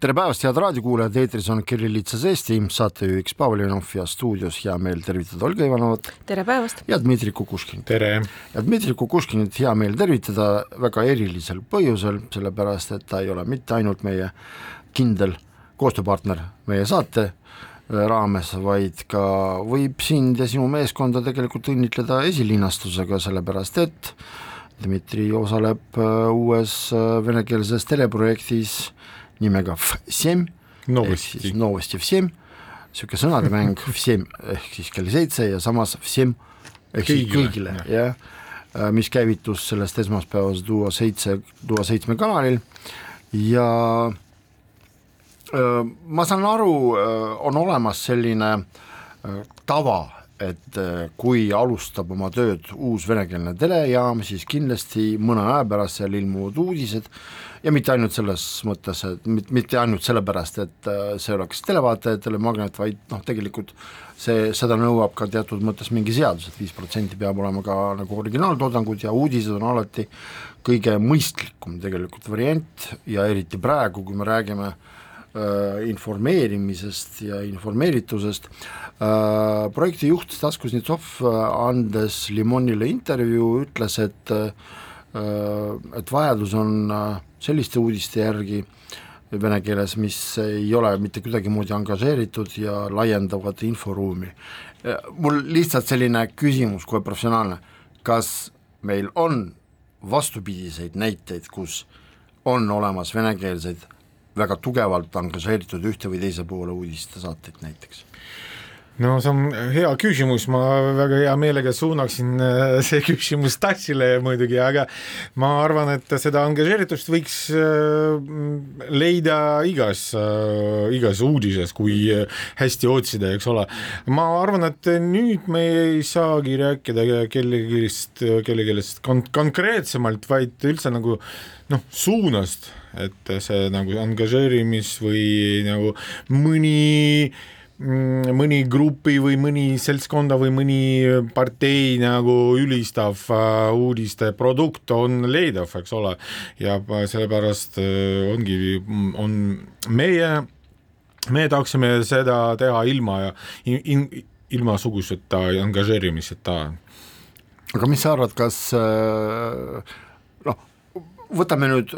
tere päevast, head raadiokuulajad, eetris on Kirillitsas Eesti, saatejuhiks Pavel Ivanov ja stuudios hea meel tervitada Olga Ivanovat. tere päevast! ja Dmitri Kukuškin. tere! ja Dmitri Kukuškinit hea meel tervitada väga erilisel põhjusel, sellepärast et ta ei ole mitte ainult meie kindel koostööpartner meie saate äh, raames, vaid ka võib sind ja sinu meeskonda tegelikult õnnitleda esilinastusega, sellepärast et Dmitri osaleb äh, uues äh, venekeelses teleprojektis nimega F7 novesti, siis novesti F7, niisugune sõnademäng F7 ehk siis kell seitse ja samas F7 ehk kõigile. siis kõigile, jah. Ja,, mis käivitus sellest esmaspäevast Duo seitse, Duo seitsme kanalil. Ja äh, ma saan aru, äh, on olemas selline tava, et kui alustab oma tööd uus venekeelne telejaam, siis kindlasti mõne aja pärast seal ilmuvad uudised, ja mitte ainult selles mõttes, et mitte ainult sellepärast, et äh, see oleks televaatajatele magnet, vaid noh, tegelikult see, seda nõuab ka teatud mõttes mingi seadus et, et viis protsenti peab olema ka nagu originaaltoodangud ja uudised on alati kõige mõistlikum tegelikult variant. Ja eriti praegu, kui me räägime äh, informeerimisest ja informeeritusest äh,, projekti juht Stas Kuznetsov, äh, andes Limonile intervjuu, ütles, et et vajadus on äh, selliste uudiste järgi vene keeles, mis ei ole mitte kuidagimoodi angažeeritud ja laiendavad inforuumi. mul lihtsalt selline küsimus, kohe professionaalne, kas meil on vastupidiseid näiteid, kus on olemas venekeelseid väga tugevalt angažeeritud ühte või teise poole uudistesaateid näiteks? No see on hea küsimus, ma väga hea meelega suunaksin äh, see küsimus Tassile muidugi, aga ma arvan, et seda angažeeritust võiks äh, leida igas, äh, igas uudises, kui hästi otsida, eks ole. ma arvan, et nüüd me ei saagi rääkida kellegist, kellegist kon-, konkreetsemalt, vaid üldse nagu noh, suunast, et see nagu angažeerimis või nagu mõni Mm, mõni grupi või mõni seltskonda või mõni partei nagu ülistav äh, uudiste produkt on leidav, eks ole, ja sellepärast äh, ongi, on meie, me tahaksime seda teha ilma in, ilmasuguseta angažeerimiseta. aga mis sa arvad, kas äh, noh, võtame nüüd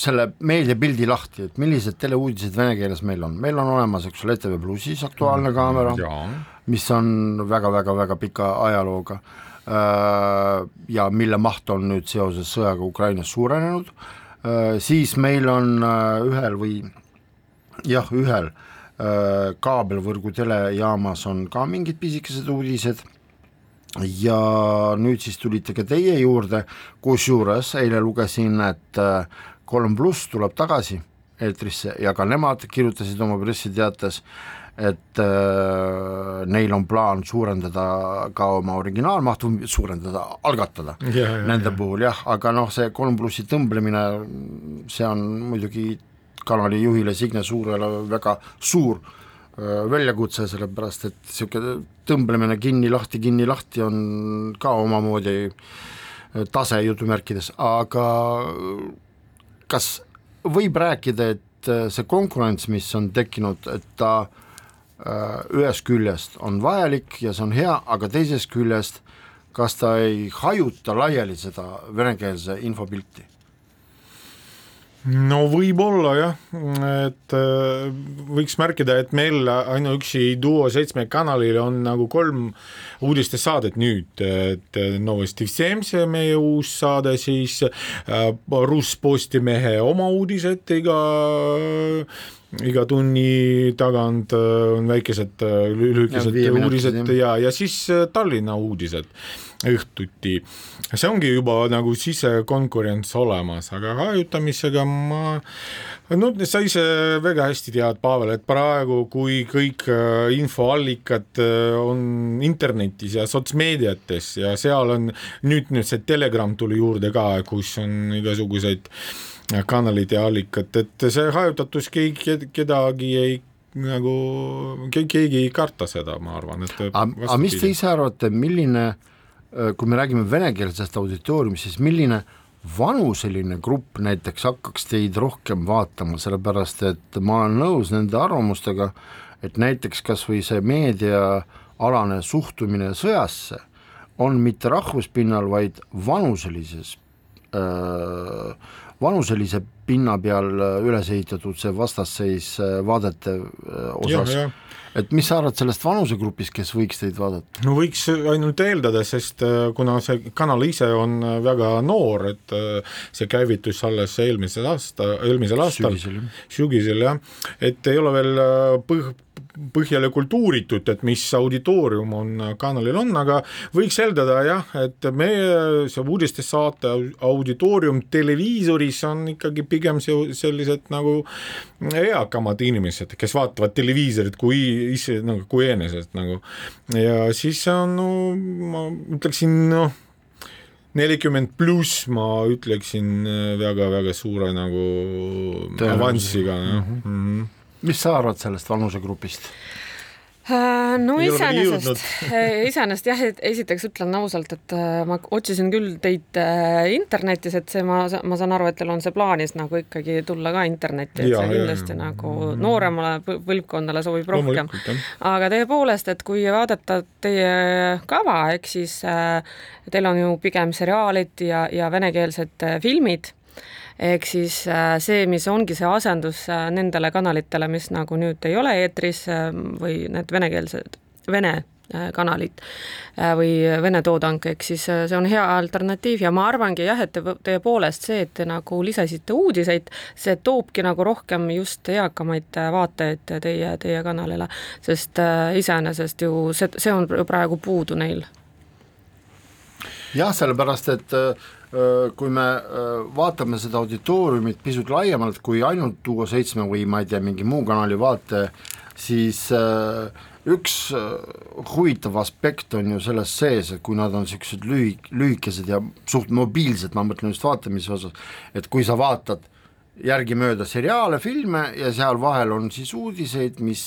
selle meediapildi lahti, et millised teleuudised vene keeles meil on, meil on olemas, eks ole, ETV Plussis Aktuaalne kaamera, mis on väga-väga-väga pika ajalooga äh, ja mille maht on nüüd seoses sõjaga Ukrainas suurenenud, äh, siis meil on äh, ühel või jah, ühel kaabelvõrgu telejaamas on ka mingid pisikesed uudised. Ja nüüd siis tulite ka teie juurde, kusjuures eile lugesin, et kolm pluss tuleb tagasi eetrisse ja ka nemad kirjutasid oma pressiteates, et äh, neil on plaan suurendada ka oma originaalmahtu, suurendada, algatada ja, ja, nende ja. puhul jah, aga noh, see kolm plussi tõmblemine, see on muidugi kanali juhile Signe Suurele väga suur äh, väljakutse, sellepärast et niisugune tõmblemine kinni-lahti, kinni-lahti on ka omamoodi äh, tase jutumärkides, aga kas võib rääkida, et äh, see konkurents, mis on tekkinud, et ta äh, ühest küljest on vajalik ja see on hea, aga teisest küljest kas ta ei hajuta laiali seda venekeelse infopilti? no võib-olla jah, et äh, võiks märkida, et meil ainuüksi Duo seitsme kanalil on nagu kolm uudistesaadet nüüd, et äh, Novosti Vsemse, meie uus saade, siis äh, Russ Postimehe oma uudised iga iga tunni tagant on väikesed lühikesed uudised ja, ja siis Tallinna uudised õhtuti. see ongi juba nagu sisekonkurents olemas, aga hajutamisega ma, no sa ise väga hästi tead, Pavel, et praegu, kui kõik äh, infoallikad äh, on internetis ja sotsmeediates ja seal on nüüd, nüüd see Telegram tuli juurde ka, kus on igasuguseid kanalid ja allikad, et see hajutatus keegi, kedagi ei nagu keegi ei karta seda, ma arvan, et aga mis te ise arvate, milline äh, Äh, kui me räägime venekeelsest auditooriumist, siis milline vanuseline grupp näiteks hakkaks teid rohkem vaatama, sellepärast et ma olen nõus nende arvamustega, et näiteks kas või see meediaalane suhtumine sõjasse on mitte rahvuspinnal, vaid vanuselises äh, vanuselise pinna peal üles ehitatud see vastasseis äh, vaadete osas. ja, ja et mis sa arvad sellest vanusegrupist, kes võiks teid vaadata? no võiks ainult eeldada, sest äh, kuna see kanal ise on äh, väga noor, et äh, see käivitus alles eelmisel aasta, eelmisel aastal, sügisel jah, et ei ole veel põh-, põhjalikult uuritud, et mis auditoorium on kanalil on, aga võiks eeldada jah, et meie see uudistesaate auditoorium televiisoris on ikkagi pigem see sellised nagu eakamad inimesed, kes vaatavad televiisorit kui ise nagu kui enesest nagu. Ja siis on no ma ütleksin noh nelikümmend pluss ma ütleksin väga-väga suure nagu avansiga, jah. Mm -hmm mis sa arvad sellest vanusegrupist? Äh, no iseenesest, äh, iseenesest jah, esiteks ütlen ausalt, et äh, ma otsisin küll teid internetis, et see, ma, ma saan aru, et teil on see plaanis nagu ikkagi tulla ka internetti, et ja, see kindlasti ja, ja. nagu nooremale põlvkonnale sobib rohkem. aga tõepoolest, et kui vaadata teie kava, ehk siis teil on ju pigem seriaalid ja, ja venekeelsed filmid ehk siis äh, see, mis ongi see asendus äh, nendele kanalitele, mis nagu nüüd ei ole eetris äh, või need venekeelsed, vene kanalid või vene toodang, ehk siis see on hea alternatiiv ja ma arvangi jah, et tõepoolest see, et te nagu lisasite uudiseid, see toobki nagu rohkem just eakamaid vaatajaid teie, teie kanalile, sest iseenesest ju see, see on praegu puudu neil. jah, sellepärast et äh, kui me vaatame seda auditooriumit pisut laiemalt kui ainult Tuua seitsme või ma ei tea, mingi muu kanali vaate, siis üks huvitav aspekt on ju selles sees, et kui nad on niisugused lühi-, lühikesed ja suht mobiilsed, ma mõtlen just vaatamise osas, et kui sa vaatad järgimööda seriaale, filme ja seal vahel on siis uudiseid, mis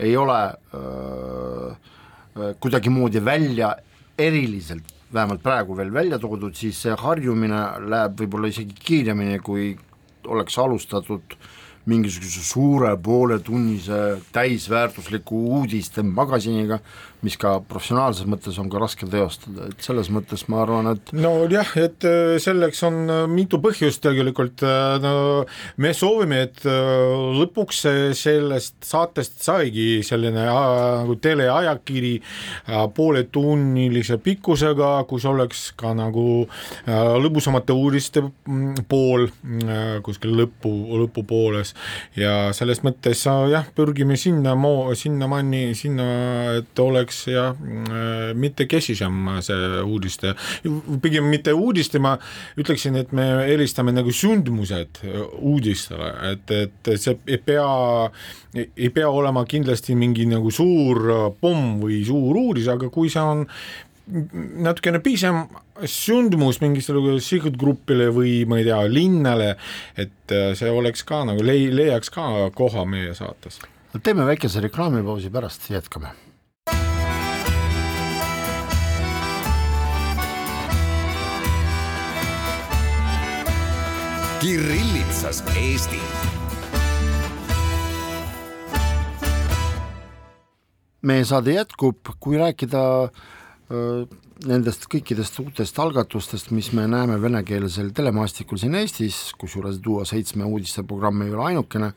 ei ole öö, kuidagimoodi välja eriliselt vähemalt praegu veel välja toodud, siis see harjumine läheb võib-olla isegi kiiremini, kui oleks alustatud mingisuguse suure pooletunnise täisväärtusliku uudiste magasiniga, mis ka professionaalses mõttes on ka raske teostada, et selles mõttes ma arvan, et nojah, et äh, selleks on äh, mitu põhjust tegelikult, äh, no me soovime, et lõpuks sellest saatest saigi selline nagu teleajakiri pooletunnilise pikkusega, kus oleks ka nagu lõbusamate uudiste mm, pool kuskil lõpu, lõpupooles. Ja selles mõttes jah, pürgime sinna, sinnamaani, sinna, et oleks oleks jah, äh, mitmekesisem see uudiste, pigem mitte uudiste, ma ütleksin, et me eelistame nagu sündmused uudistele, et, et see ei pea, ei pea olema kindlasti mingi nagu suur pomm või suur uudis, aga kui see on natukene piisam sündmus mingisugusele sihtgrupile või ma ei tea, linnale, et see oleks ka nagu lei-, leiaks ka koha meie saates. teeme väikese reklaamipausi, pärast jätkame Kirillitsas Eesti. meie saade jätkub, kui rääkida öö, nendest kõikidest uutest algatustest, mis me näeme venekeelsel telemaastikul siin Eestis, kusjuures Duo seitsme uudisteprogramm ei ole ainukene,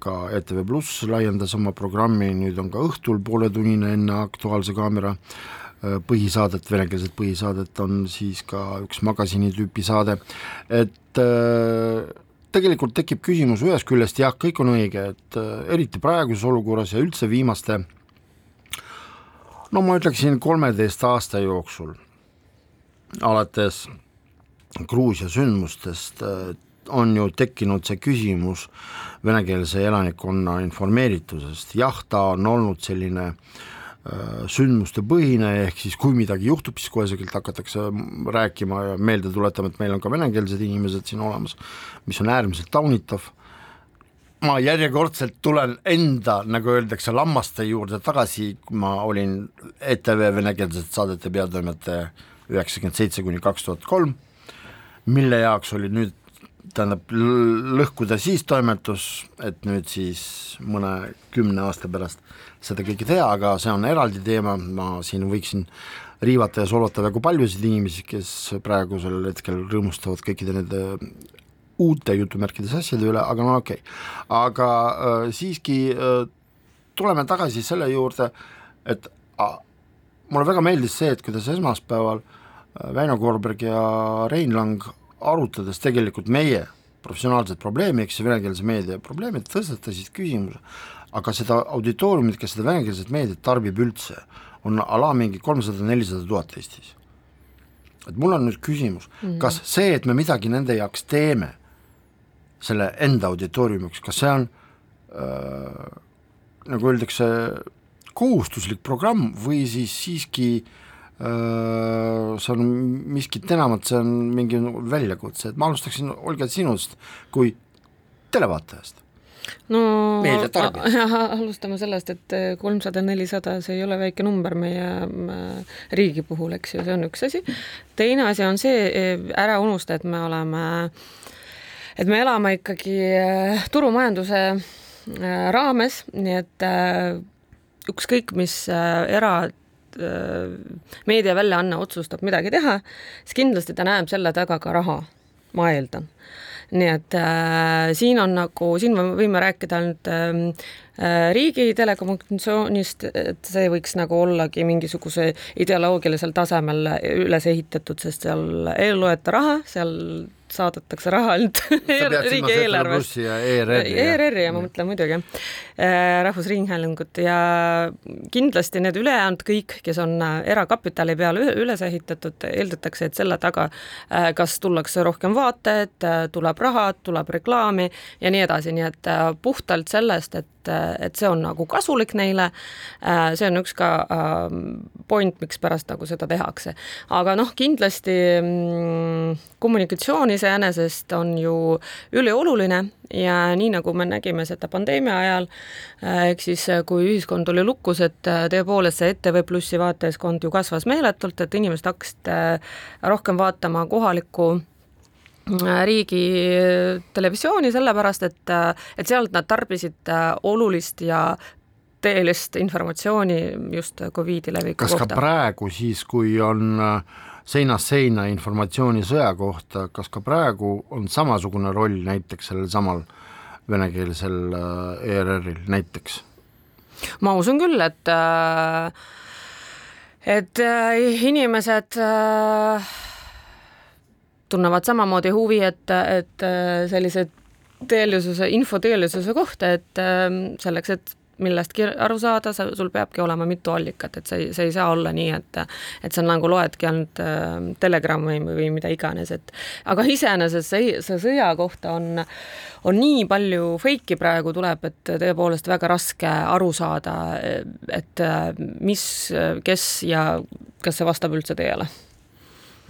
ka ETV Pluss laiendas oma programmi, nüüd on ka õhtul pooletunnine enne Aktuaalse kaamera põhisaadet, venekeelset põhisaadet on siis ka üks magasini tüüpi saade, et äh, tegelikult tekib küsimus ühest küljest jah, kõik on õige, et äh, eriti praeguses olukorras ja üldse viimaste no ma ütleksin kolmeteist aasta jooksul, alates Gruusia sündmustest äh, on ju tekkinud see küsimus venekeelse elanikkonna informeeritusest, jah, ta on olnud selline äh, sündmustepõhine, ehk siis kui midagi juhtub, siis koheselt hakatakse rääkima ja meelde tuletama, et meil on ka venekeelsed inimesed siin olemas, mis on äärmiselt taunitav, ma järjekordselt tulen enda, nagu öeldakse, lammaste juurde tagasi, ma olin ETV venekeelsete saadete peatoimetaja üheksakümmend seitse kuni kaks tuhat kolm, mille jaoks oli nüüd tähendab lõhkuda siis toimetus, et nüüd siis mõne kümne aasta pärast seda kõike teha, aga see on eraldi teema, ma siin võiksin riivata ja solvata väga paljusid inimesi, kes praegusel hetkel rõõmustavad kõikide nende uute jutumärkides asjade üle, aga no okei okay., aga äh, siiski äh, tuleme tagasi selle juurde, et äh, mulle väga meeldis see, et kuidas esmaspäeval äh, Väino Koorberg ja Rein Lang arutades tegelikult meie professionaalset probleemi, eks ju, venekeelse meedia probleemi, tõstatasid küsimuse, aga seda auditooriumit, kes seda venekeelset meediat tarbib üldse, on ala mingi kolmsada, nelisada tuhat Eestis. et mul on nüüd küsimus mm, -hmm. kas see, et me midagi nende jaoks teeme, selle enda auditooriumiks, kas see on äh, nagu öeldakse, kohustuslik programm või siis siiski äh, see on miskit enamat, see on mingi väljakutse, et ma alustaksin, Olga, sinust kui televaatajast no alustame sellest, et kolmsada, nelisada, see ei ole väike number meie äh, riigi puhul, eks ju, see on üks asi. teine asi on see, ära unusta, et me oleme, et me elame ikkagi äh, turumajanduse raames, nii et ükskõik, mis era Äh, meediaväljaanne otsustab midagi teha, siis kindlasti ta näeb selle taga ka raha, ma eeldan. Nii et äh, siin on nagu, siin me võime rääkida ainult ähm, äh, riigi telekommunikatsioonist, et see võiks nagu ollagi mingisuguse ideoloogilisel tasemel üles ehitatud, sest seal ei loeta raha, seal saadetakse raha ainult riigieelarvest. ERR-i ERR-i ja ma mõtlen muidugi. Äh, Rahvusringhäälingut. Ja kindlasti need ülejäänud kõik, kes on äh, erakapitali peale üles ehitatud, eeldatakse, et selle taga äh, kas tullakse rohkem vaatajaid, tuleb raha, tuleb reklaami ja nii edasi, nii et puhtalt sellest, et et see on nagu kasulik neile, see on üks ka point, mikspärast nagu seda tehakse. aga noh, kindlasti mm, kommunikatsiooni iseenesest on ju ülioluline ja nii, nagu me nägime seda pandeemia ajal, äh, ehk siis äh, kui ühiskond oli lukus, et äh, tõepoolest see ETV Plussi vaatajaskond ju kasvas meeletult, et inimesed hakkasid rohkem vaatama kohalikku riigi televisiooni, sellepärast et, et sealt nad tarbisid olulist ja tõelist informatsiooni just Covidi leviku kohta. kas ka praegu siis, kui on äh, seinast seina informatsioonisõja kohta, kas ka praegu on samasugune roll näiteks sellel samal venekeelsel äh, ERR-il näiteks? ma usun küll, et äh, et äh, inimesed tunnevad samamoodi huvi, et, et sellise teelisuse, infoteelisuse kohta, et selleks, et millestki aru saada, sa, sul peabki olema mitu allikat, et see, see ei saa olla nii, et et sa nagu loedki ainult äh, Telegrami või, või mida iganes, et aga iseenesest see, see sõja kohta on, on nii palju fake'i praegu tuleb, et tõepoolest väga raske aru saada, et mis, kes ja kas see vastab üldse tõele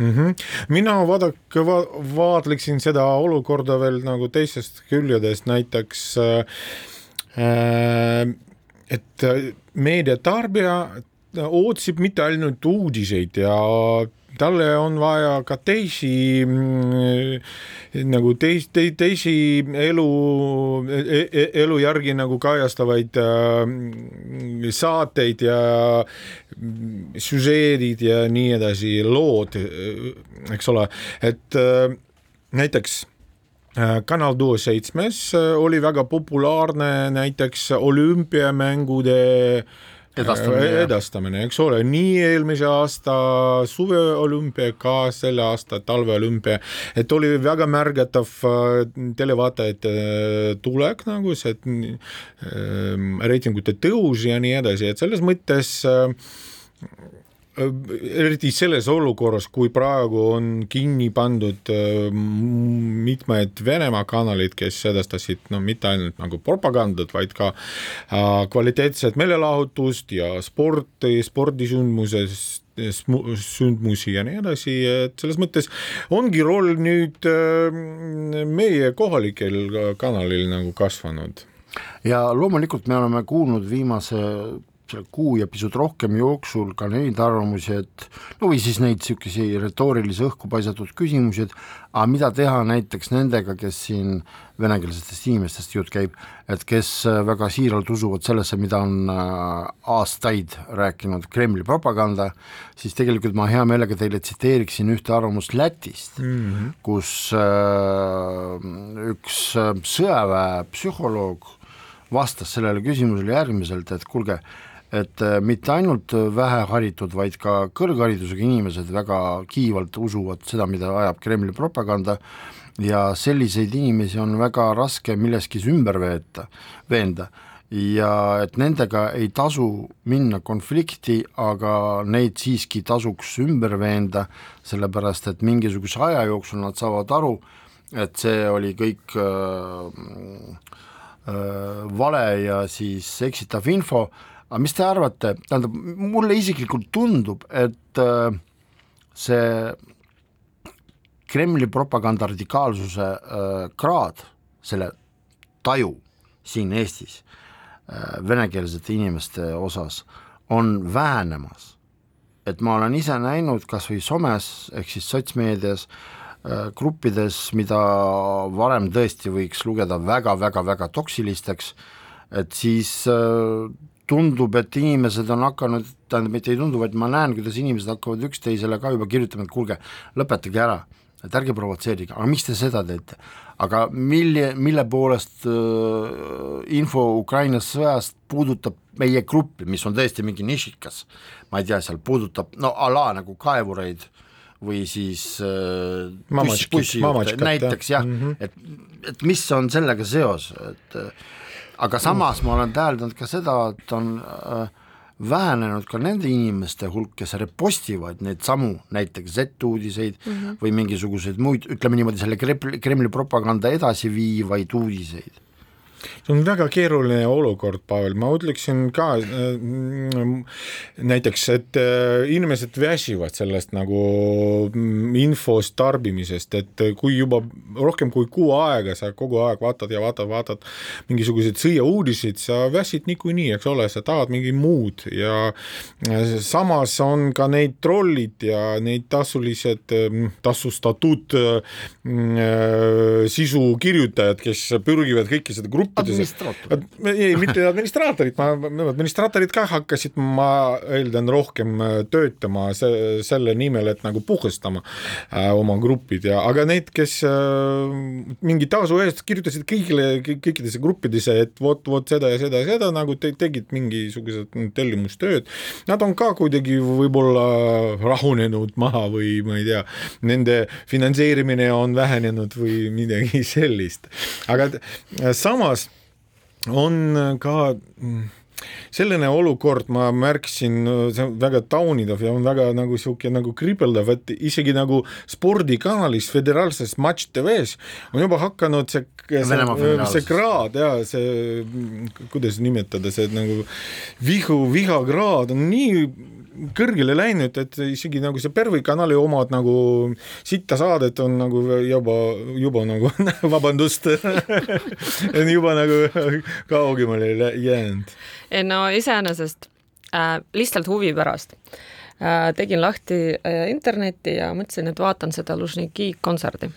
mm. -hmm. mina vaadake va,, vaatleksin seda olukorda veel nagu teisest küljest, näiteks äh, Äh, et meediatarbija otsib mitte ainult uudiseid ja talle on vaja ka teisi mm, nagu teis, te, teisi elu, e, e, elujärgi nagu kajastavaid äh, saateid ja mm, süžeedid ja nii edasi, lood, eks ole, et näiteks Äh, kanal Duo seitsmes äh, oli väga populaarne näiteks olümpiamängude edastamine, edastamine, eks ole, nii eelmise aasta suveolümpia ka selle aasta talveolümpia, et oli väga märgatav äh, televaatajate äh, tulek nagu see äh, reitingute tõus ja nii edasi, et selles mõttes äh, eriti selles olukorras, kui praegu on kinni pandud äh, mitmed Venemaa kanalid, kes edastasid no mitte ainult nagu propagandat, vaid ka äh, kvaliteetset meelelahutust ja sporti, spordisündmusest sündmusi ja nii edasi, et selles mõttes ongi roll nüüd äh, meie kohalikel kanalil nagu kasvanud. ja loomulikult me oleme kuulnud viimase selle kuu ja pisut rohkem jooksul ka neid arvamusi, et no või siis neid niisugusi retoorilisi õhku paisatud küsimusi, et aga mida teha näiteks nendega, kes siin venekeelsetest inimestest jutt käib, et kes väga siiralt usuvad sellesse, mida on äh, aastaid rääkinud Kremli propaganda, siis tegelikult ma hea meelega teile tsiteeriksin ühte arvamust Lätist mm, -hmm. kus äh, üks äh, sõjaväepsühholoog vastas sellele küsimusele järgmiselt, et kuulge, et äh, mitte ainult väheharitud, vaid ka kõrgharidusega inimesed väga kiivalt usuvad seda, mida ajab Kremli propaganda. Ja selliseid inimesi on väga raske milleski ümber veeta, veenda. Ja et nendega ei tasu minna konflikti, aga neid siiski tasuks ümber veenda, sellepärast et mingisuguse aja jooksul nad saavad aru, et see oli kõik äh, äh, vale ja siis eksitav info aga mis te arvate, tähendab, mulle isiklikult tundub, et äh, see Kremli propaganda radikaalsuse äh, kraad, selle taju siin Eestis äh, venekeelsete inimeste osas on vähenemas. et ma olen ise näinud kas või somes ehk siis sotsmeedias gruppides, mida varem tõesti võiks lugeda väga-väga-väga toksilisteks, et siis tundub, et inimesed on hakanud, tähendab, mitte ei tundu, vaid ma näen, kuidas inimesed hakkavad üksteisele ka juba kirjutama, et kuulge, lõpetage ära, et ärge provotseerige, aga miks te seda teete? aga mille, mille poolest äh, info Ukraina sõjast puudutab meie gruppi, mis on tõesti mingi nišikas, ma ei tea, seal puudutab no a la nagu kaevureid või siis äh, buss, bussijuhte, näiteks jah mm, -hmm. et, et mis on sellega seos, et äh, aga samas ma olen täheldanud ka seda, et on äh, vähenenud ka nende inimeste hulk, kes repostivad neid samu näiteks Z-uudiseid mm -hmm. või mingisuguseid muid, ütleme niimoodi, selle Kremli propaganda edasiviivaid uudiseid see on väga keeruline olukord, Pavel, ma ütleksin ka äh, näiteks, et äh, inimesed väsivad sellest nagu mm, infost tarbimisest, et kui juba rohkem kui kuu aega sa kogu aeg vaatad ja vaatad, vaatad mingisuguseid sõjauudiseid, sa väsid niikuinii, eks ole, sa tahad mingi muud ja äh, samas on ka neid trollid ja neid tasulised, tasustatud sisukirjutajad, kes pürgivad kõiki seda gruppi administraatorid. ei, mitte administraatorid, ma, administraatorid ka hakkasid, ma eeldan, rohkem äh, töötama se, selle nimel, et nagu puhastama äh, oma grupid ja, aga need, kes äh, mingi tasu eest kirjutasid kõigile, kõikidesse gruppidesse, et vot, vot seda ja seda ja seda nagu te, tegid mingisugused tellimustööd, nad on ka kuidagi võib-olla rahunenud maha või ma ei tea, nende finantseerimine on vähenenud või midagi sellist, aga samas on ka mm, selline olukord, ma märkasin, see on väga taunitav ja on väga nagu sihuke nagu kriibeldav, et isegi nagu spordikanalis, föderaalses Match TV-s on juba hakanud see, see, see kraad ja see, kuidas nimetada, see nagu vihu, vihakraad on nii kõrgele läinud, et isegi nagu see Pervi kanali omad nagu sitta saadet on nagu juba, juba nagu vabandust juba nagu kaugemale jäänud. ei no iseenesest äh, lihtsalt huvi pärast äh, tegin lahti äh, interneti ja mõtlesin, et vaatan seda Lužniki kontserdi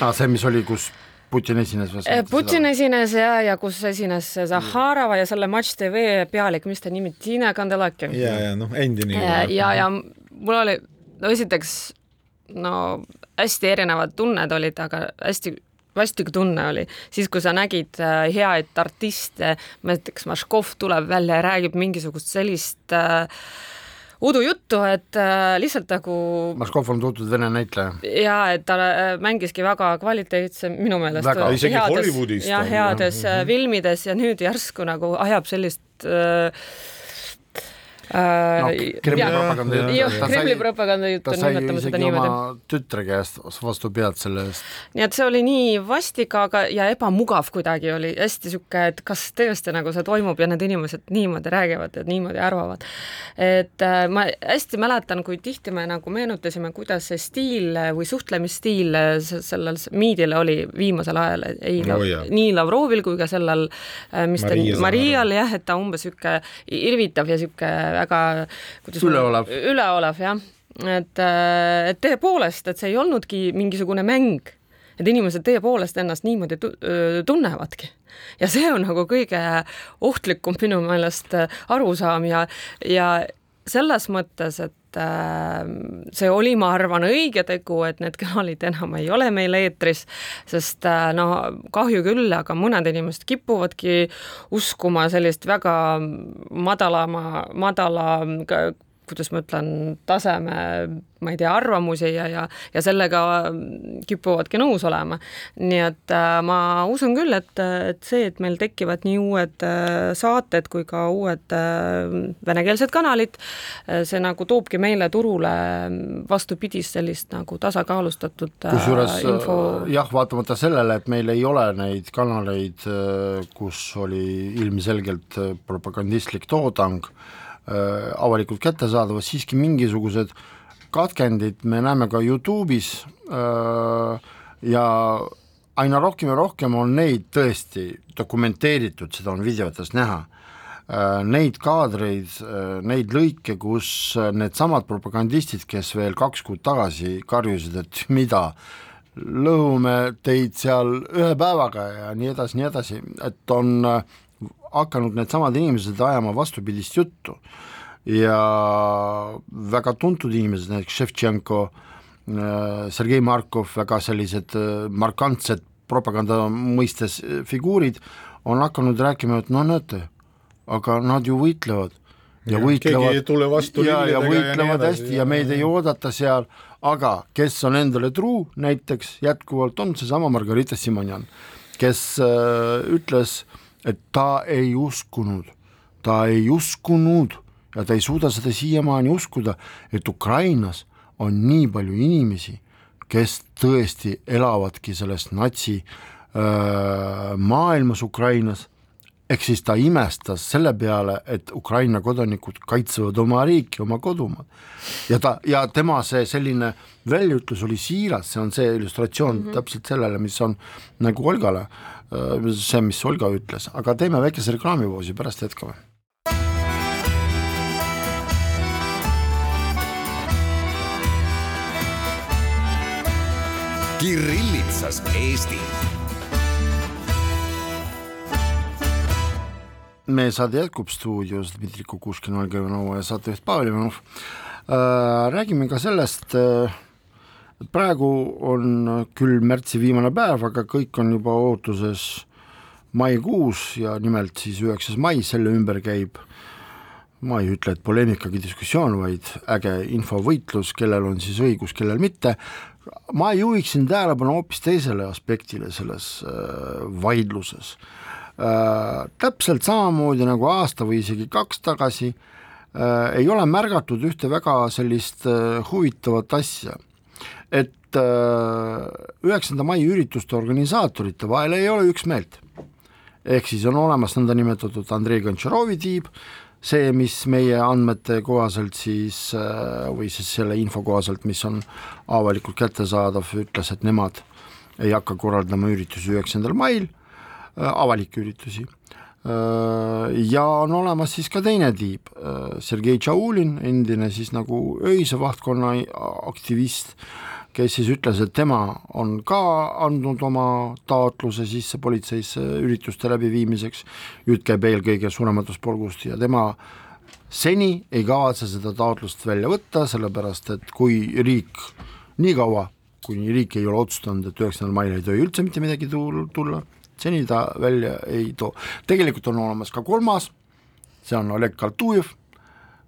ah,. see, mis oli, kus Putin esines või? Äh, Putin esines ja, ja kus esines Zahharova ja selle Match TV pealik, mis ta nimi, Tiina Kandelaki. ja, ja noh, endine. ja, ja, ja mul oli, no esiteks no hästi erinevad tunned olid, aga hästi vastikutunne oli, siis kui sa nägid äh, heaid artiste, näiteks Maškov tuleb välja ja räägib mingisugust sellist äh, udujuttu, et äh, lihtsalt nagu Maškov on tuntud vene näitleja. ja et ta äh, mängiski väga kvaliteetse, minu meelest väga, isegi heades, Hollywoodis ja heades ja. Äh, filmides ja nüüd järsku nagu ajab sellist äh, no, Kremli propaganda jutt. Kremli propaganda jutt on, nimetame seda niimoodi. tütre käest vastu pead selle eest. nii et see oli nii vastik, aga, ja ebamugav kuidagi oli, hästi sihuke, et kas tõesti nagu see toimub ja need inimesed niimoodi räägivad ja niimoodi arvavad. et äh, ma hästi mäletan, kui tihti me nagu meenutasime, kuidas see stiil või suhtlemisstiil sellel miidil oli viimasel ajal, ei no, nii Lavrovil kui ka sellel, äh, mis ta, Marial jah, et ta umbes sihuke irvitav ja sihuke väga üleolev, üleolev jah, et, äh, et tõepoolest, et see ei olnudki mingisugune mäng, et inimesed tõepoolest ennast niimoodi tunnevadki. Ja see on nagu kõige ohtlikum minu meelest äh, arusaam ja, ja selles mõttes, et äh, see oli, ma arvan, õige tegu, et need kanalid enam ei ole meil eetris, sest no kahju küll, aga mõned inimesed kipuvadki uskuma sellist väga madalama, madala kuidas ma ütlen, taseme, ma ei tea, arvamusi ja, ja, ja sellega kipuvadki nõus olema. nii et äh, ma usun küll, et, et see, et meil tekivad nii uued äh, saated kui ka uued äh, venekeelsed kanalid, äh, see nagu toobki meile turule vastupidist sellist nagu tasakaalustatud äh, kusjuures info... jah, vaatamata sellele, et meil ei ole neid kanaleid, kus oli ilmselgelt propagandistlik toodang, Äh, avalikult kättesaadavad, siiski mingisugused katkendid me näeme ka Youtube'is äh, ja aina rohkem ja rohkem on neid tõesti dokumenteeritud, seda on videotes näha, äh, neid kaadreid, neid lõike, kus needsamad propagandistid, kes veel kaks kuud tagasi karjusid, et mida, lõhume teid seal ühe päevaga ja nii edasi, nii edasi, et on äh, hakanud needsamad inimesed ajama vastupidist juttu. Ja väga tuntud inimesed, näiteks Ševtšenko, äh, Sergei Markov, väga sellised äh, markantsed propaganda mõistes äh, figuurid, on hakanud rääkima, et no näete, aga nad ju võitlevad. Ja, ja võitlevad ja, ja võitlevad ja hästi ja meid ei oodata seal, aga kes on endale truu, näiteks jätkuvalt on seesama Margarita Simonjan, kes äh, ütles äh, et ta ei uskunud, ta ei uskunud ja ta ei suuda seda siiamaani uskuda, et Ukrainas on nii palju inimesi, kes tõesti elavadki selles natsi öö, maailmas Ukrainas, ehk siis ta imestas selle peale, et Ukraina kodanikud kaitsevad oma riiki, oma kodumaad. ja ta, ja tema see selline väljaütlus oli siiras, see on see illustratsioon mm -hmm. täpselt sellele, mis on nagu Olgale äh, see, mis Olga ütles, aga teeme väikese reklaamipausi, pärast jätkame. Kirillitsas Eesti. Meie saade jätkub stuudios Dmitri Kukushkin, Olga Ivanova ja saatejuht Pavel Ivanov räägime ka sellest praegu on küll märtsi viimane päev, aga kõik on juba ootuses maikuus ja nimelt siis üheksas mai, selle ümber käib. Ma ei ütle, et poleemikagi diskussioon, vaid äge infovõitlus, kellel on siis õigus, kellel mitte, ma juhiksin tähelepanu hoopis teisele aspektile selles vaidluses. äh,. Täpselt samamoodi nagu aasta või isegi kaks tagasi äh, ei ole märgatud ühte väga sellist äh, huvitavat asja et äh, üheksanda mai ürituste organisaatorite vahel ei ole üksmeelt. ehk siis on olemas nõndanimetatud Andrei Gontšarovi tiib, see, mis meie andmete kohaselt siis äh, või siis selle info kohaselt, mis on avalikult kättesaadav, ütles, et nemad ei hakka korraldama üritusi üheksandal mail, äh, avalikke üritusi. Ja on olemas siis ka teine tiib, Sergei Tšaulin, endine siis nagu öise vahtkonna aktivist, kes siis ütles, et tema on ka andnud oma taotluse sisse politseisse ürituste läbiviimiseks, jutt käib eelkõige Surematust polgust ja tema seni ei kavatse seda taotlust välja võtta, sellepärast et kui riik nii kaua kuni riik ei ole otsustanud, et üheksandal mail ei tohi üldse mitte midagi tulla, seni ta välja ei too. tegelikult on olemas ka kolmas, see on Oleg Kaltujev,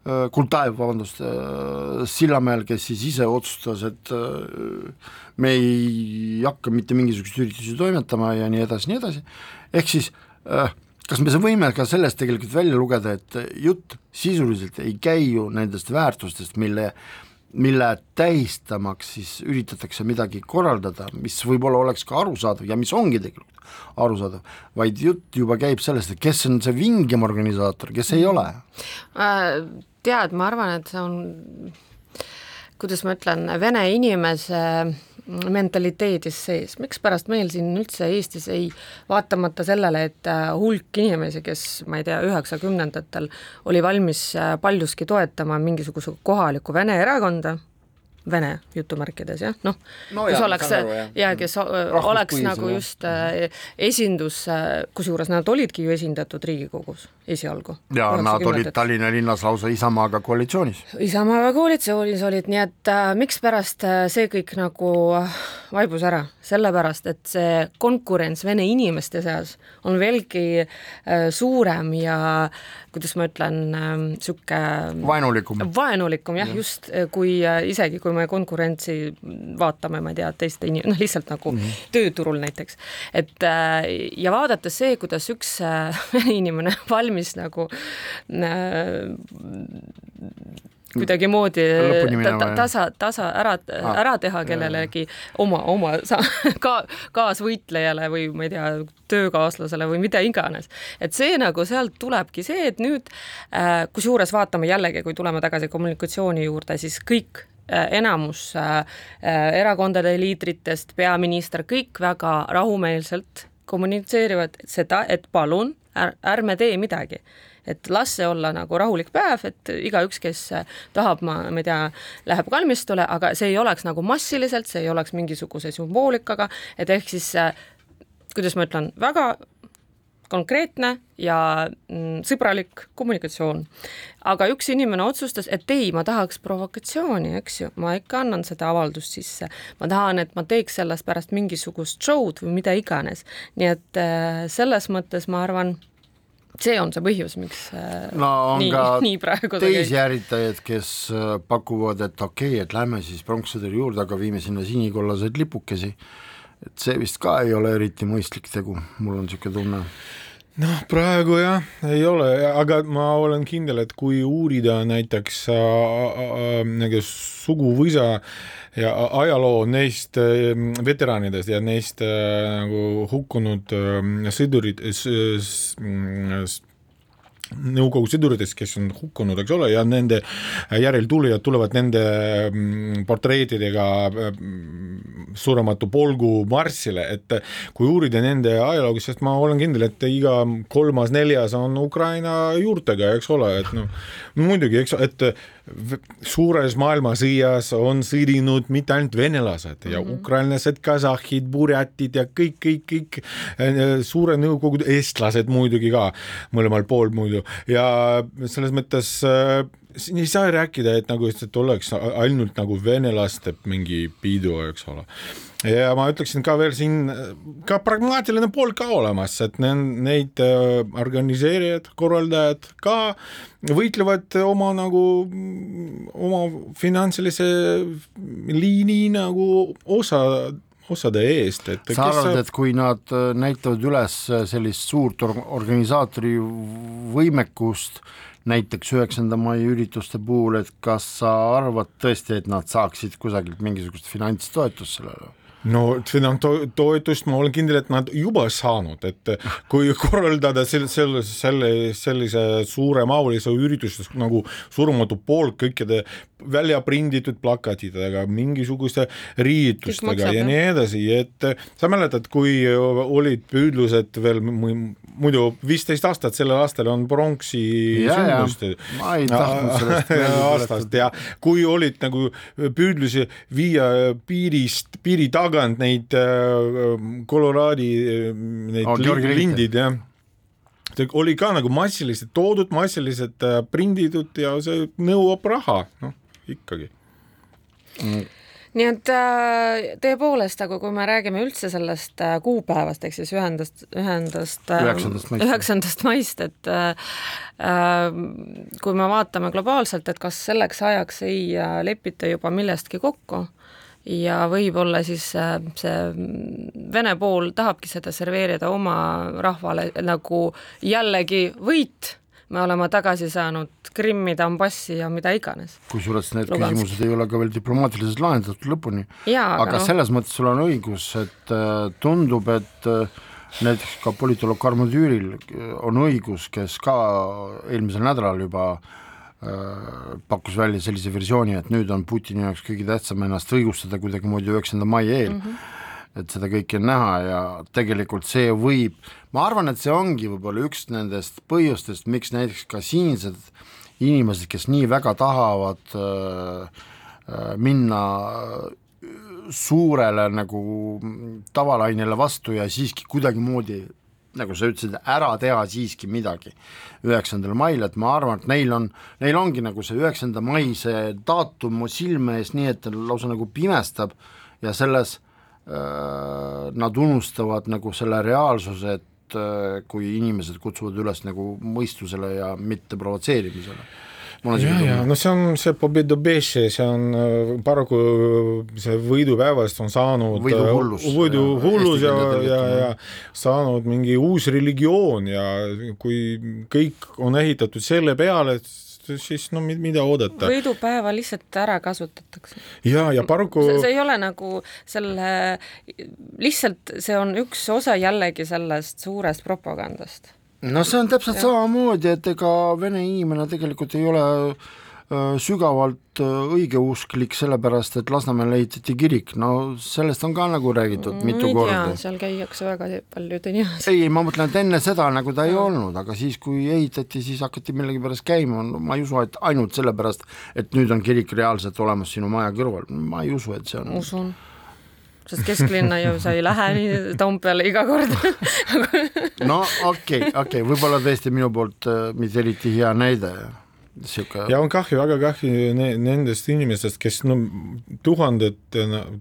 äh, Kultaev, vabandust, äh, Sillamäel, kes siis ise otsustas, et äh, me ei hakka mitte mingisuguseid üritusi toimetama ja nii edasi, nii edasi, ehk siis kas me võime ka sellest tegelikult välja lugeda, et jutt sisuliselt ei käi ju nendest väärtustest, mille mille tähistamaks siis üritatakse midagi korraldada, mis võib-olla oleks ka arusaadav ja mis ongi tegelikult arusaadav, vaid jutt juba käib sellest, et kes on see vingem organisaator, kes ei ole äh,? Tead, ma arvan, et see on, kuidas ma ütlen, vene inimese mentaliteedis sees, mikspärast meil siin üldse Eestis ei, vaatamata sellele, et äh, hulk inimesi, kes ma ei tea, üheksakümnendatel oli valmis äh, paljuski toetama mingisuguse kohaliku vene erakonda, vene jutumärkides jah, noh no, kes jah, oleks aru, ja kes oleks nagu just äh, esindus, äh, kusjuures nad olidki ju esindatud Riigikogus esialgu. ja nad olid Tallinna linnas lausa Isamaaga koalitsioonis. Isamaaga koalitsioonis olid, nii et äh, mikspärast äh, see kõik nagu vaibus ära, sellepärast et see konkurents vene inimeste seas on veelgi äh, suurem ja kuidas ma ütlen äh,, niisugune vaenulikum, vaenulikum jah ja., just äh, kui äh, isegi, kui me konkurentsi vaatame, ma ei tea, teiste inim-, noh lihtsalt nagu mm -hmm. tööturul näiteks. et äh, ja vaadates see, kuidas üks äh, inimene valmis nagu äh, kuidagimoodi ta, tasa, tasa ära ah,, ära teha kellelegi oma, oma ka kaasvõitlejale või ma ei tea, töökaaslasele või mida iganes. et see nagu sealt tulebki see, et nüüd äh, kusjuures vaatame jällegi, kui tuleme tagasi kommunikatsiooni juurde, siis kõik enamus äh, äh, erakondade liidritest, peaminister, kõik väga rahumeelselt kommunitseerivad seda, et palun är, ärme tee midagi. Et las see olla nagu rahulik päev, et igaüks, kes tahab, ma, ma ei tea, läheb kalmistule, aga see ei oleks nagu massiliselt, see ei oleks mingisuguse sümboolikaga, et ehk siis kuidas ma ütlen, väga konkreetne ja mm, sõbralik kommunikatsioon. aga üks inimene otsustas, et ei, ma tahaks provokatsiooni, eks ju, ma ikka annan seda avaldust sisse, ma tahan, et ma teeks sellest pärast mingisugust show'd või mida iganes, nii et äh, selles mõttes ma arvan, see on see põhjus, miks äh, no on nii, ka nii praegu teisi äritajaid, kes äh, pakuvad, et okei okay,, et lähme siis pronkssõduri juurde, aga viime sinna sinikollaseid lipukesi, et see vist ka ei ole eriti mõistlik tegu, mul on niisugune tunne. Noh, praegu jah, ei ole, aga ma olen kindel, et kui uurida näiteks nagu suguvõsa ja ajaloo neist äh, veteranidest ja neist nagu hukkunud äh, sõdurid äh,, Nõukogu sõduritest, kes on hukkunud, eks ole, ja nende järeltulijad tulevad nende mm, portreetidega mm, Surematu polgu marssile, et kui uurida nende ajalooga, sest ma olen kindel, et iga kolmas-neljas on Ukraina juurtega, eks ole, et noh, muidugi, eks, et suures maailmasõjas on sõdinud mitte ainult venelased ja -hmm. ukrainlased, kasahhid, burjatid ja kõik, kõik, kõik äh, suure nõukogude eestlased muidugi ka mõlemal pool muidu ja selles mõttes äh, siin ei saa rääkida, et nagu, et oleks ainult nagu venelaste mingi pidu, eks ole. Ja ma ütleksin ka veel siin ka pragmaatiline pool ka olemas, et neid äh, organiseerijad, korraldajad ka võitlevad oma nagu, oma finantsilise liini nagu osa osade eest, et sa arvad, et kui nad äh, näitavad üles sellist suurt organisaatori võimekust näiteks üheksanda mai ürituste puhul, et kas sa arvad tõesti, et nad saaksid kusagilt mingisugust finantstoetust sellele? No finantstoetust ma olen kindel, et nad juba saanud, et kui korraldada selle, selle, selle, sellise suuremahulise ürituse nagu Surmatu pool kõikide välja prinditud plakatitega, mingisuguste riietustega ja nii edasi, et sa mäletad, kui olid püüdlused veel muidu viisteist aastat, sellel aastal on pronksi sündmust. ma ei tahtnud sellest aastast ja kui olid nagu püüdlusi viia piirist, piiri tagant neid äh, Coloradi äh, neid oh, lindid jah. See oli ka nagu massiliselt toodud, massiliselt prinditud ja see nõuab raha, noh ikkagi. Mm nii et äh, tõepoolest, aga kui me räägime üldse sellest äh, kuupäevast ehk siis ühendast, ühendast, üheksandast maist, et kui me vaatame globaalselt, et kas selleks ajaks ei lepita juba millestki kokku ja võib-olla siis see Vene pool tahabki seda serveerida oma rahvale nagu jällegi võit me oleme tagasi saanud Krimmi, Donbassi ja mida iganes. kusjuures need Lugansk. küsimused ei ole ka veel diplomaatiliselt lahendatud lõpuni. aga, aga no. selles mõttes sul on õigus, et äh, tundub, et äh, näiteks ka politoloog Karmo Türil äh, on õigus, kes ka eelmisel nädalal juba äh, pakkus välja sellise versiooni, et nüüd on Putini jaoks kõige tähtsam ennast õigustada kuidagimoodi üheksanda mai eel mm. -hmm et seda kõike on näha ja tegelikult see võib, ma arvan, et see ongi võib-olla üks nendest põhjustest, miks näiteks ka siinsed inimesed, kes nii väga tahavad äh, äh minna suurele nagu tavalainele vastu ja siiski kuidagimoodi nagu sa ütlesid, ära teha siiski midagi üheksandal mail, et ma arvan, et neil on, neil ongi nagu see üheksanda mai see daatum silme ees, nii et lausa nagu pimestab ja selles Äh, nad unustavad nagu selle reaalsuse, et äh, kui inimesed kutsuvad üles nagu mõistusele ja mitte provotseerimisele ja, ja no see on see Pobedobeše, see on äh, paraku see võidupäevast on saanud võiduhullus, võiduhullus ja, ja, ja, ja saanud mingi uus religioon ja kui kõik on ehitatud selle peale, siis no mida oodata. võidupäeva lihtsalt ära kasutatakse. ja, ja paraku see, see ei ole nagu selle, lihtsalt see on üks osa jällegi sellest suurest propagandast. No see on täpselt ja. samamoodi, et ega vene inimene tegelikult ei ole Äh, sügavalt äh, õigeusklik, sellepärast et Lasnamäel ehitati kirik, no sellest on ka nagu räägitud mm, mitu korda. seal käiakse väga paljude inimesed. ei, ma mõtlen, et enne seda nagu ta ei ja. olnud, aga siis, kui ehitati, siis hakati millegipärast käima, no ma ei usu, et ainult sellepärast, et nüüd on kirik reaalselt olemas sinu maja kõrval, ma ei usu, et see on usun sest kesklinna ju sa ei lähe nii Toompeale iga kord no okei okay,, okei okay., võib-olla tõesti minu poolt äh, mitte eriti hea näide sihuke ja on kahju, väga kahju ne, nendest inimestest, kes no tuhanded,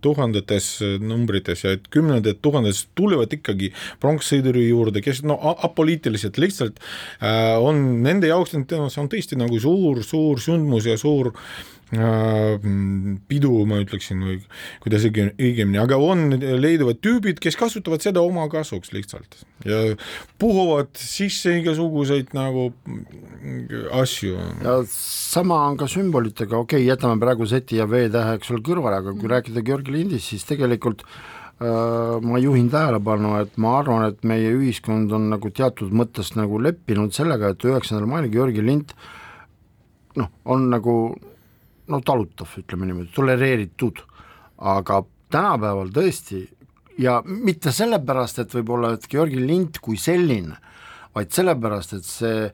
tuhandetes numbrites ja et kümnendad tuhandetes tulevad ikkagi pronkssõiduri juurde, kes no apoliitiliselt lihtsalt äh, on nende jaoks, see on tõesti nagu suur, suur sündmus ja suur äh, Äh, pidu, ma ütleksin, või kuidas õigemini, aga on, leiduvad tüübid, kes kasutavad seda oma kasuks lihtsalt. Ja puhuvad sisse igasuguseid nagu asju. ja sama on ka sümbolitega, okei okay,, jätame praegu Z ja V tähe, eks ole, kõrvale, aga kui rääkida Georgi lindist, siis tegelikult äh, ma juhin tähelepanu, et ma arvan, et meie ühiskond on nagu teatud mõttes nagu leppinud sellega, et üheksandal mail Georgi lind noh, on nagu no talutav, ütleme niimoodi, tolereeritud, aga tänapäeval tõesti ja mitte sellepärast, et võib-olla, et Georgi lint kui selline, vaid sellepärast, et see,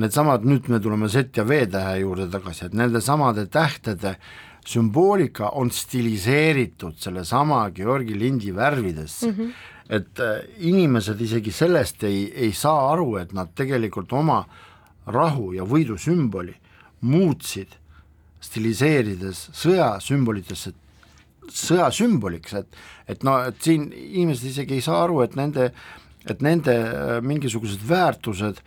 needsamad, nüüd me tuleme Z ja V tähe juurde tagasi, et nende samade tähtede sümboolika on stiliseeritud sellesama Georgi lindi värvidesse mm. -hmm. et äh, inimesed isegi sellest ei, ei saa aru, et nad tegelikult oma rahu ja võidu sümboli muutsid stiliseerides sõjasümbolitesse sõjasümboliks, et et no et siin inimesed isegi ei saa aru, et nende, et nende äh, mingisugused väärtused,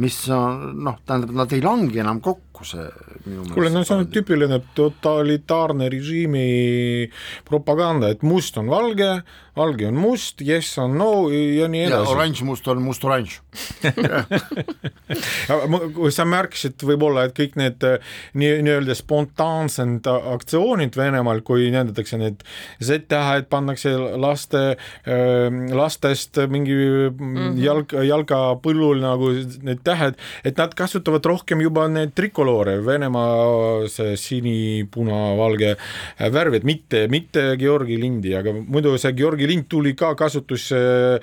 mis on noh, tähendab, nad ei lange enam kokku, see minu kuule, no see on tüüpiline totalitaarne režiimi propaganda, et must on valge, valge on must, yes on no ja nii edasi. oranž-must on must-oranž sa märkisid võib-olla, et kõik need äh, nii, nii-öelda spontaansed aktsioonid Venemaal, kui näidatakse need Z-tähed, pannakse laste, ähm, lastest mingi mm -hmm. jalg, jalgapõllul nagu need tähed, et nad kasutavad rohkem juba need trikoloore, Venemaa see sini-puna-valge värv, et mitte, mitte Georgi lindi, aga muidu see Georgi lind tuli ka kasutusse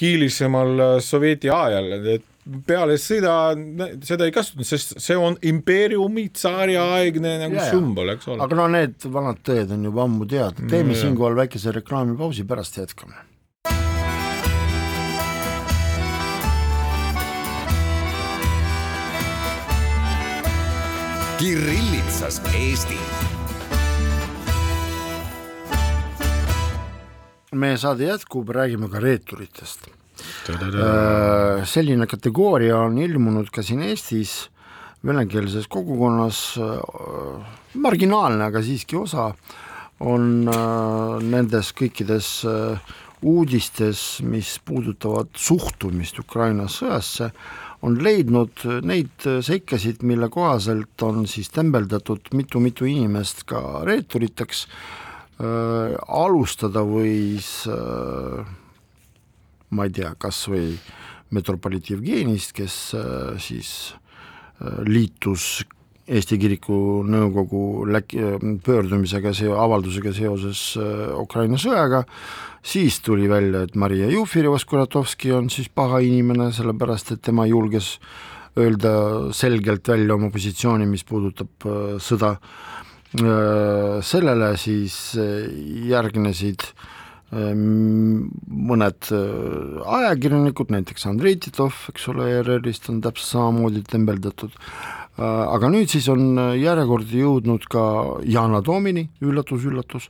hilisemal Sovjeti ajal, et peale sõda seda ei kasutanud, sest see on impeeriumi tsaariaegne nagu yeah, sümbol, eks ole. aga no need vanad tõed on juba ammu teada, teeme mm, siinkohal väikese reklaamipausi, pärast jätkame. Kirillitsas Eesti. Meie saade jätkub, räägime ka reeturitest. Äh, selline kategooria on ilmunud ka siin Eestis venekeelses kogukonnas, äh, marginaalne, aga siiski osa, on äh, nendes kõikides uudistes, mis puudutavad suhtumist Ukraina sõjasse, on leidnud neid seikasid, mille kohaselt on siis tembeldatud mitu-mitu inimest ka reeturiteks äh,, alustada võis äh, ma ei tea, kas või metropoliit Jevgenist, kes äh, siis liitus Eesti Kiriku Nõukogu läk-, pöördumisega, see avaldusega seoses Ukraina sõjaga, siis tuli välja, et Maria Jufereva-Skuratovski on siis paha inimene, sellepärast et tema julges öelda selgelt välja oma positsiooni, mis puudutab sõda, sellele siis järgnesid mõned ajakirjanikud, näiteks Andrei Titov, eks ole, ERR-ist on täpselt samamoodi tembeldatud, aga nüüd siis on järjekord jõudnud ka Yana Toomini, üllatus-üllatus,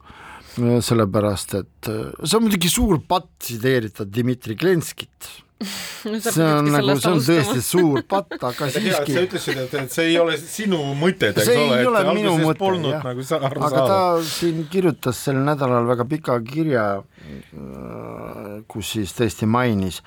äh, sellepärast et see on muidugi suur patt tsiteerida Dmitri Glenskit see on nagu, see on tõesti suur patt, aga siiski. sa ütlesid, et, et see ei ole sinu mõtted, eks ole, et minu mõte, jah. Nagu aga ta siin kirjutas sel nädalal väga pika kirja, äh, kus siis tõesti mainis,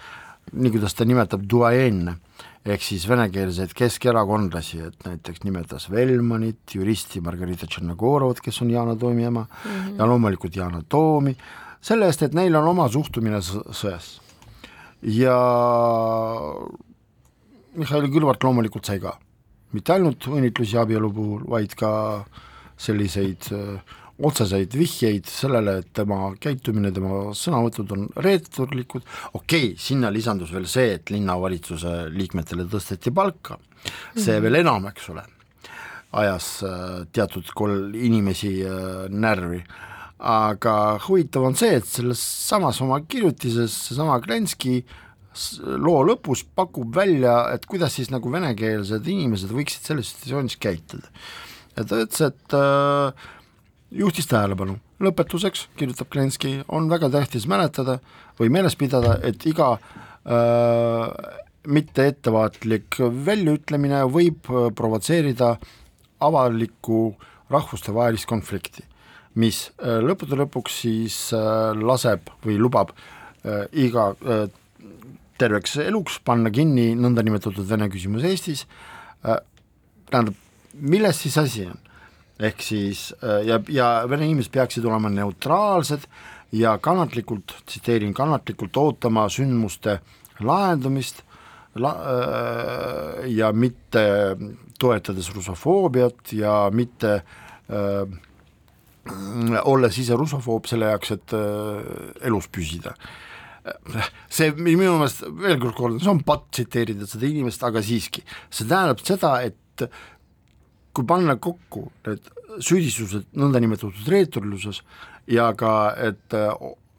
nii kuidas ta nimetab, duaenne ehk siis venekeelseid keskerakondlasi, et näiteks nimetas Velmanit, juristi Margarita Tšernogorovat, kes on Yana Toomi ema mm, -hmm. ja loomulikult Yana Toomi, selle eest, et neil on oma suhtumine sõjasse ja Mihhail Kõlvart loomulikult sai ka, mitte ainult õnnitlusi abielu puhul, vaid ka selliseid äh, otseseid vihjeid sellele, et tema käitumine, tema sõnavõtud on reeturlikud, okei okay,, sinna lisandus veel see, et linnavalitsuse liikmetele tõsteti palka, see veel enam, eks ole, ajas äh, teatud kol-, inimesi äh, närvi. Aga huvitav on see, et selles samas oma kirjutises seesama Klenski loo lõpus pakub välja, et kuidas siis nagu venekeelsed inimesed võiksid selles situatsioonis käituda. ja ta ütles, et äh, juhtis tähelepanu, lõpetuseks, kirjutab Klenski, on väga tähtis mäletada või meeles pidada, et iga äh, mitte ettevaatlik väljaütlemine võib äh, provotseerida avalikku rahvustevahelist konflikti mis äh, lõppude lõpuks siis äh, laseb või lubab äh, iga terveks eluks panna kinni nõndanimetatud Vene küsimus Eestis, tähendab, milles siis asi on? Ehk siis ja, ja vene inimesed peaksid olema neutraalsed ja kannatlikult, tsiteerin, kannatlikult ootama sündmuste lahendumist la, ja mitte toetades russofoobiat ja mitte äh, olles ise russofoob selle jaoks, et äh, elus püsida. see minu meelest, veel kord kordan, see on patt tsiteerida seda inimest, aga siiski, see tähendab seda, et kui panna kokku need süüdistused nõndanimetatud reeturluses ja ka, et äh,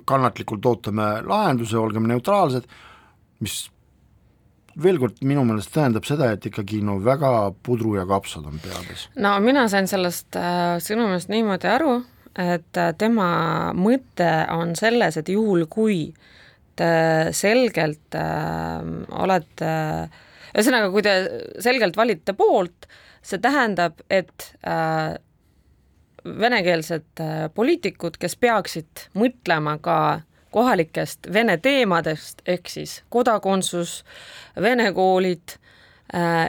kannatlikult ootame lahenduse, olgem neutraalsed, mis veel kord minu meelest tähendab seda, et ikkagi no väga pudru ja kapsad on peades. no mina sain sellest äh, sõnumist niimoodi aru, et äh, tema mõte on selles, et juhul, kui te selgelt äh, olete äh,, ühesõnaga, kui te selgelt valite poolt, see tähendab, et äh, venekeelsed äh, poliitikud, kes peaksid mõtlema ka kohalikest vene teemadest, ehk siis kodakondsus, vene koolid,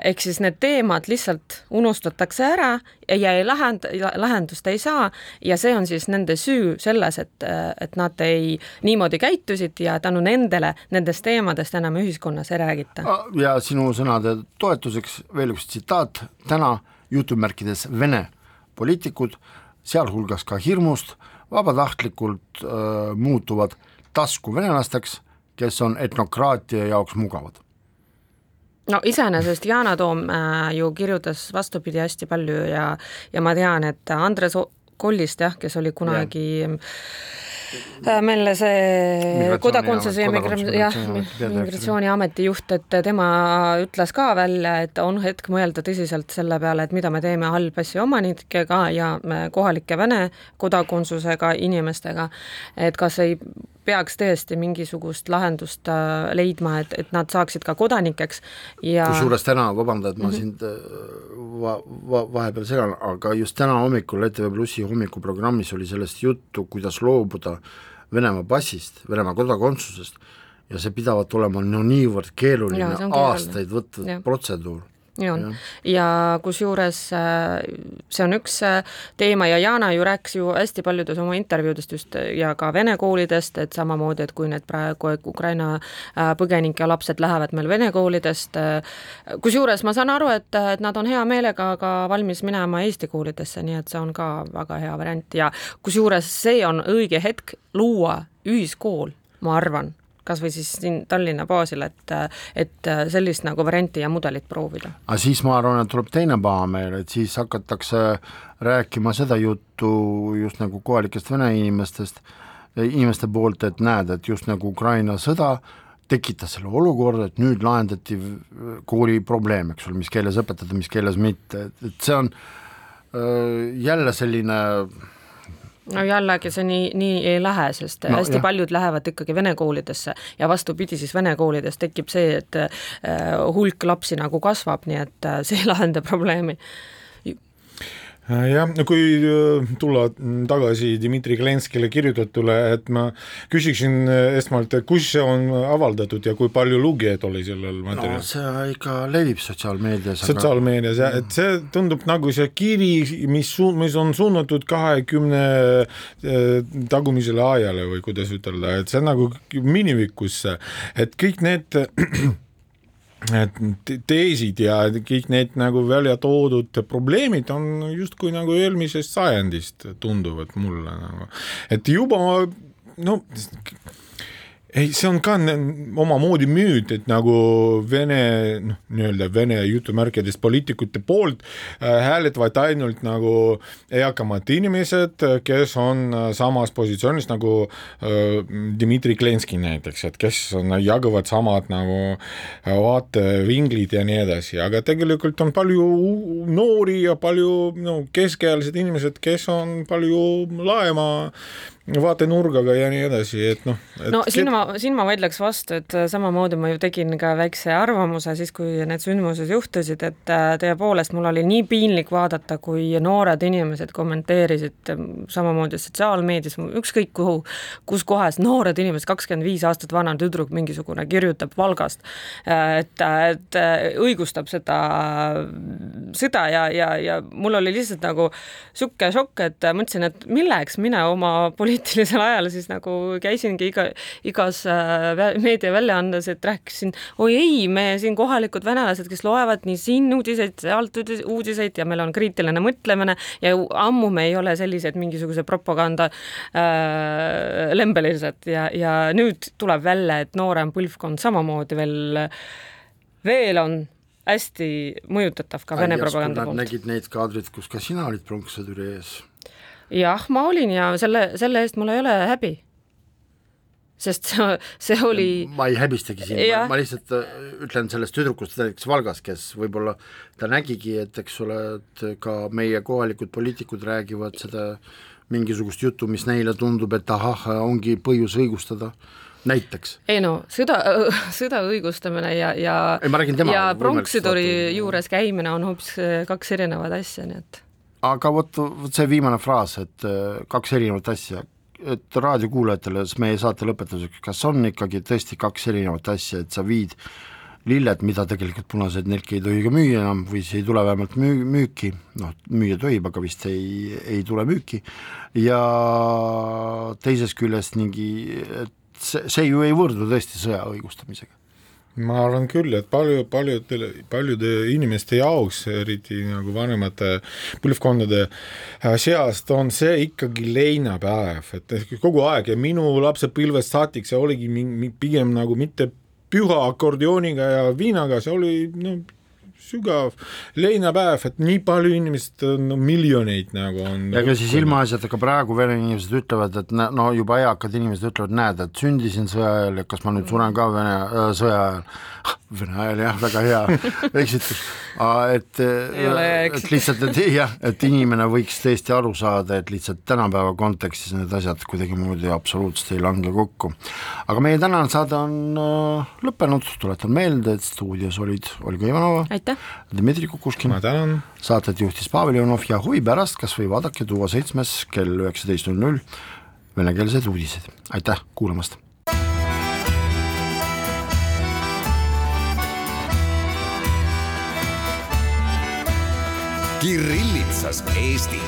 ehk siis need teemad lihtsalt unustatakse ära ja ei lahend-, lahendust ei saa ja see on siis nende süü selles, et, et nad ei, niimoodi käitusid ja tänu nendele nendest teemadest enam ühiskonnas ei räägita. ja sinu sõnade toetuseks veel üks tsitaat, täna jutumärkides Vene poliitikud, sealhulgas ka hirmust, vabatahtlikult äh, muutuvad taskuvenelasteks, kes on etnokraatia jaoks mugavad no iseenesest Yana Toom äh, ju kirjutas vastupidi hästi palju ja, ja ma tean, et Andres Kollist jah, kes oli kunagi ja Äh, meil see kodakondsuse ja migratsiooniameti juht, et tema ütles ka välja, et on hetk mõelda tõsiselt selle peale, et mida me teeme hallpassi omanikega ja kohalike Vene kodakondsusega inimestega, et kas ei peaks tõesti mingisugust lahendust äh, leidma, et, et nad saaksid ka kodanikeks ja kusjuures täna, vabanda, et ma mm -hmm. sind äh, va-, va-, vahepeal segan, aga just täna hommikul ETV Plussi hommikuprogrammis oli sellest juttu, kuidas loobuda Venemaa passist, Venemaa kodakondsusest ja see pidavat olema no niivõrd keeruline, aastaid võtnud protseduur nii on. ja kusjuures äh, see on üks äh, teema ja Jana ju rääkis ju hästi paljudes oma intervjuudest just äh, ja ka vene koolidest, et samamoodi, et kui need praegu Ukraina põgenike lapsed lähevad meil vene koolidest, kusjuures ma saan aru, et, et nad on hea meelega ka valmis minema Eesti koolidesse, nii et see on ka väga hea variant ja kusjuures see on õige hetk luua ühiskool, ma arvan kas või siis siin Tallinna baasil, et, et sellist nagu varianti ja mudelit proovida. aga siis ma arvan, et tuleb teine pahameel, et siis hakatakse rääkima seda juttu just nagu kohalikest vene inimestest, inimeste poolt, et näed, et just nagu Ukraina sõda tekitas selle olukorra, et nüüd lahendati kooli probleem, eks ole, mis keeles õpetada, mis keeles mitte, et see on äh, jälle selline no jällegi see nii, nii ei lähe, sest no, hästi jah. paljud lähevad ikkagi vene koolidesse ja vastupidi, siis vene koolides tekib see, et äh, hulk lapsi nagu kasvab, nii et äh, see ei lahenda probleemi jah, no kui äh, tulla tagasi Dmitri Glenskile kirjutatule, et ma küsiksin äh, esmalt, kus see on avaldatud ja kui palju lugejaid oli sellel materjalil? no see ikka levib sotsiaalmeedias. sotsiaalmeedias jah, et see tundub nagu see kiri, mis mis on suunatud kahekümne tagumisele ajale või kuidas ütelda, et see on nagu minevikusse, et kõik need teesid ja kõik need nagu välja toodud probleemid on justkui nagu eelmisest sajandist tunduvad mulle nagu, et juba no ei, see on ka omamoodi müüt, et nagu Vene noh, nii-öelda Vene jutumärkides poliitikute poolt äh, hääletavad ainult nagu eakamad inimesed, kes on äh, samas positsioonis nagu äh, Dmitri Klenski näiteks, et kes on, jagavad samad nagu äh, vaatevinglid ja nii edasi, aga tegelikult on palju noori ja palju no keskealised inimesed, kes on palju laema vaatenurgaga ja nii edasi, et noh. no siin ma, siin ma vaidleks vastu, et äh, samamoodi ma ju tegin ka väikse arvamuse siis, kui need sündmused juhtusid, et äh, tõepoolest mul oli nii piinlik vaadata, kui noored inimesed kommenteerisid ähm, samamoodi sotsiaalmeedias, ükskõik kuhu, kus kohas noored inimesed, kakskümmend viis aastat vana tüdruk mingisugune kirjutab Valgast, äh, et, et õigustab seda sõda ja, ja, ja mul oli lihtsalt nagu niisugune šokk, et mõtlesin, et milleks mina oma poliitilise poliitilisel ajal siis nagu käisingi iga, igas äh, meediaväljaandes, et rääkisin, oi ei, me siin kohalikud venelased, kes loevad nii siin uudiseid, sealt uudiseid ja meil on kriitiline mõtlemine ja ammu me ei ole sellised mingisuguse propaganda äh, lembelised ja, ja nüüd tuleb välja, et noorem põlvkond samamoodi veel, veel on hästi mõjutatav ka Vene propaganda poolt. nägid neid kaadreid, kus ka sina olid pronkssõduri ees jah, ma olin ja selle, selle eest mul ei ole häbi. sest see, oli ma ei häbistagi sind, ma lihtsalt äh, ütlen sellest tüdrukust näiteks Valgas, kes võib-olla ta nägigi, et eks ole, et ka meie kohalikud poliitikud räägivad seda mingisugust juttu, mis neile tundub, et ahah, ongi põhjus õigustada näiteks. ei no sõda, sõda õigustamine ja, ja ei, ja pronkssõduri juures käimine on hoopis kaks erinevat asja, nii et aga vot, vot see viimane fraas, et äh, kaks erinevat asja, et raadiokuulajatele meie saate lõpetuseks, kas on ikkagi tõesti kaks erinevat asja, et sa viid lilled, mida tegelikult punased nelki ei tohi ka müüa enam või siis ei tule vähemalt müü-, müüki, noh, müüa tohib, aga vist ei, ei tule müüki, ja teisest küljest mingi, et see, see ju ei võrdu tõesti sõja õigustamisega ma arvan küll, et palju, paljudele, paljude inimeste jaoks, eriti nagu vanemate põlvkondade äh, seast, on see ikkagi leinapäev, et kogu aeg ja minu lapsepõlvest saatik see oligi pigem nagu mitte püha akordiooniga ja viinaga, see oli no sügav leinapäev, et nii palju inimesed, no miljoneid nagu on. ega siis ilmaasjata ka praegu vene inimesed ütlevad, et no juba eakad inimesed ütlevad, näed, et sündisin sõja ajal ja kas ma nüüd suren ka Vene äh, sõja ajal. Vene ajal jah, väga hea eksitus, et, et lihtsalt, et jah, et inimene võiks tõesti aru saada, et lihtsalt tänapäeva kontekstis need asjad kuidagimoodi absoluutselt ei lange kokku. aga meie tänane saade on äh, lõppenud, tuletan meelde, et stuudios olid Olga Ivanova. Dmitri Kukushkin. ma tänan. saadet juhtis Pavel Ivanov ja huvi pärast kas või vaadake Tuua seitsmes kell üheksateist null null venekeelsed uudised, aitäh kuulamast. Kirillitsas Eesti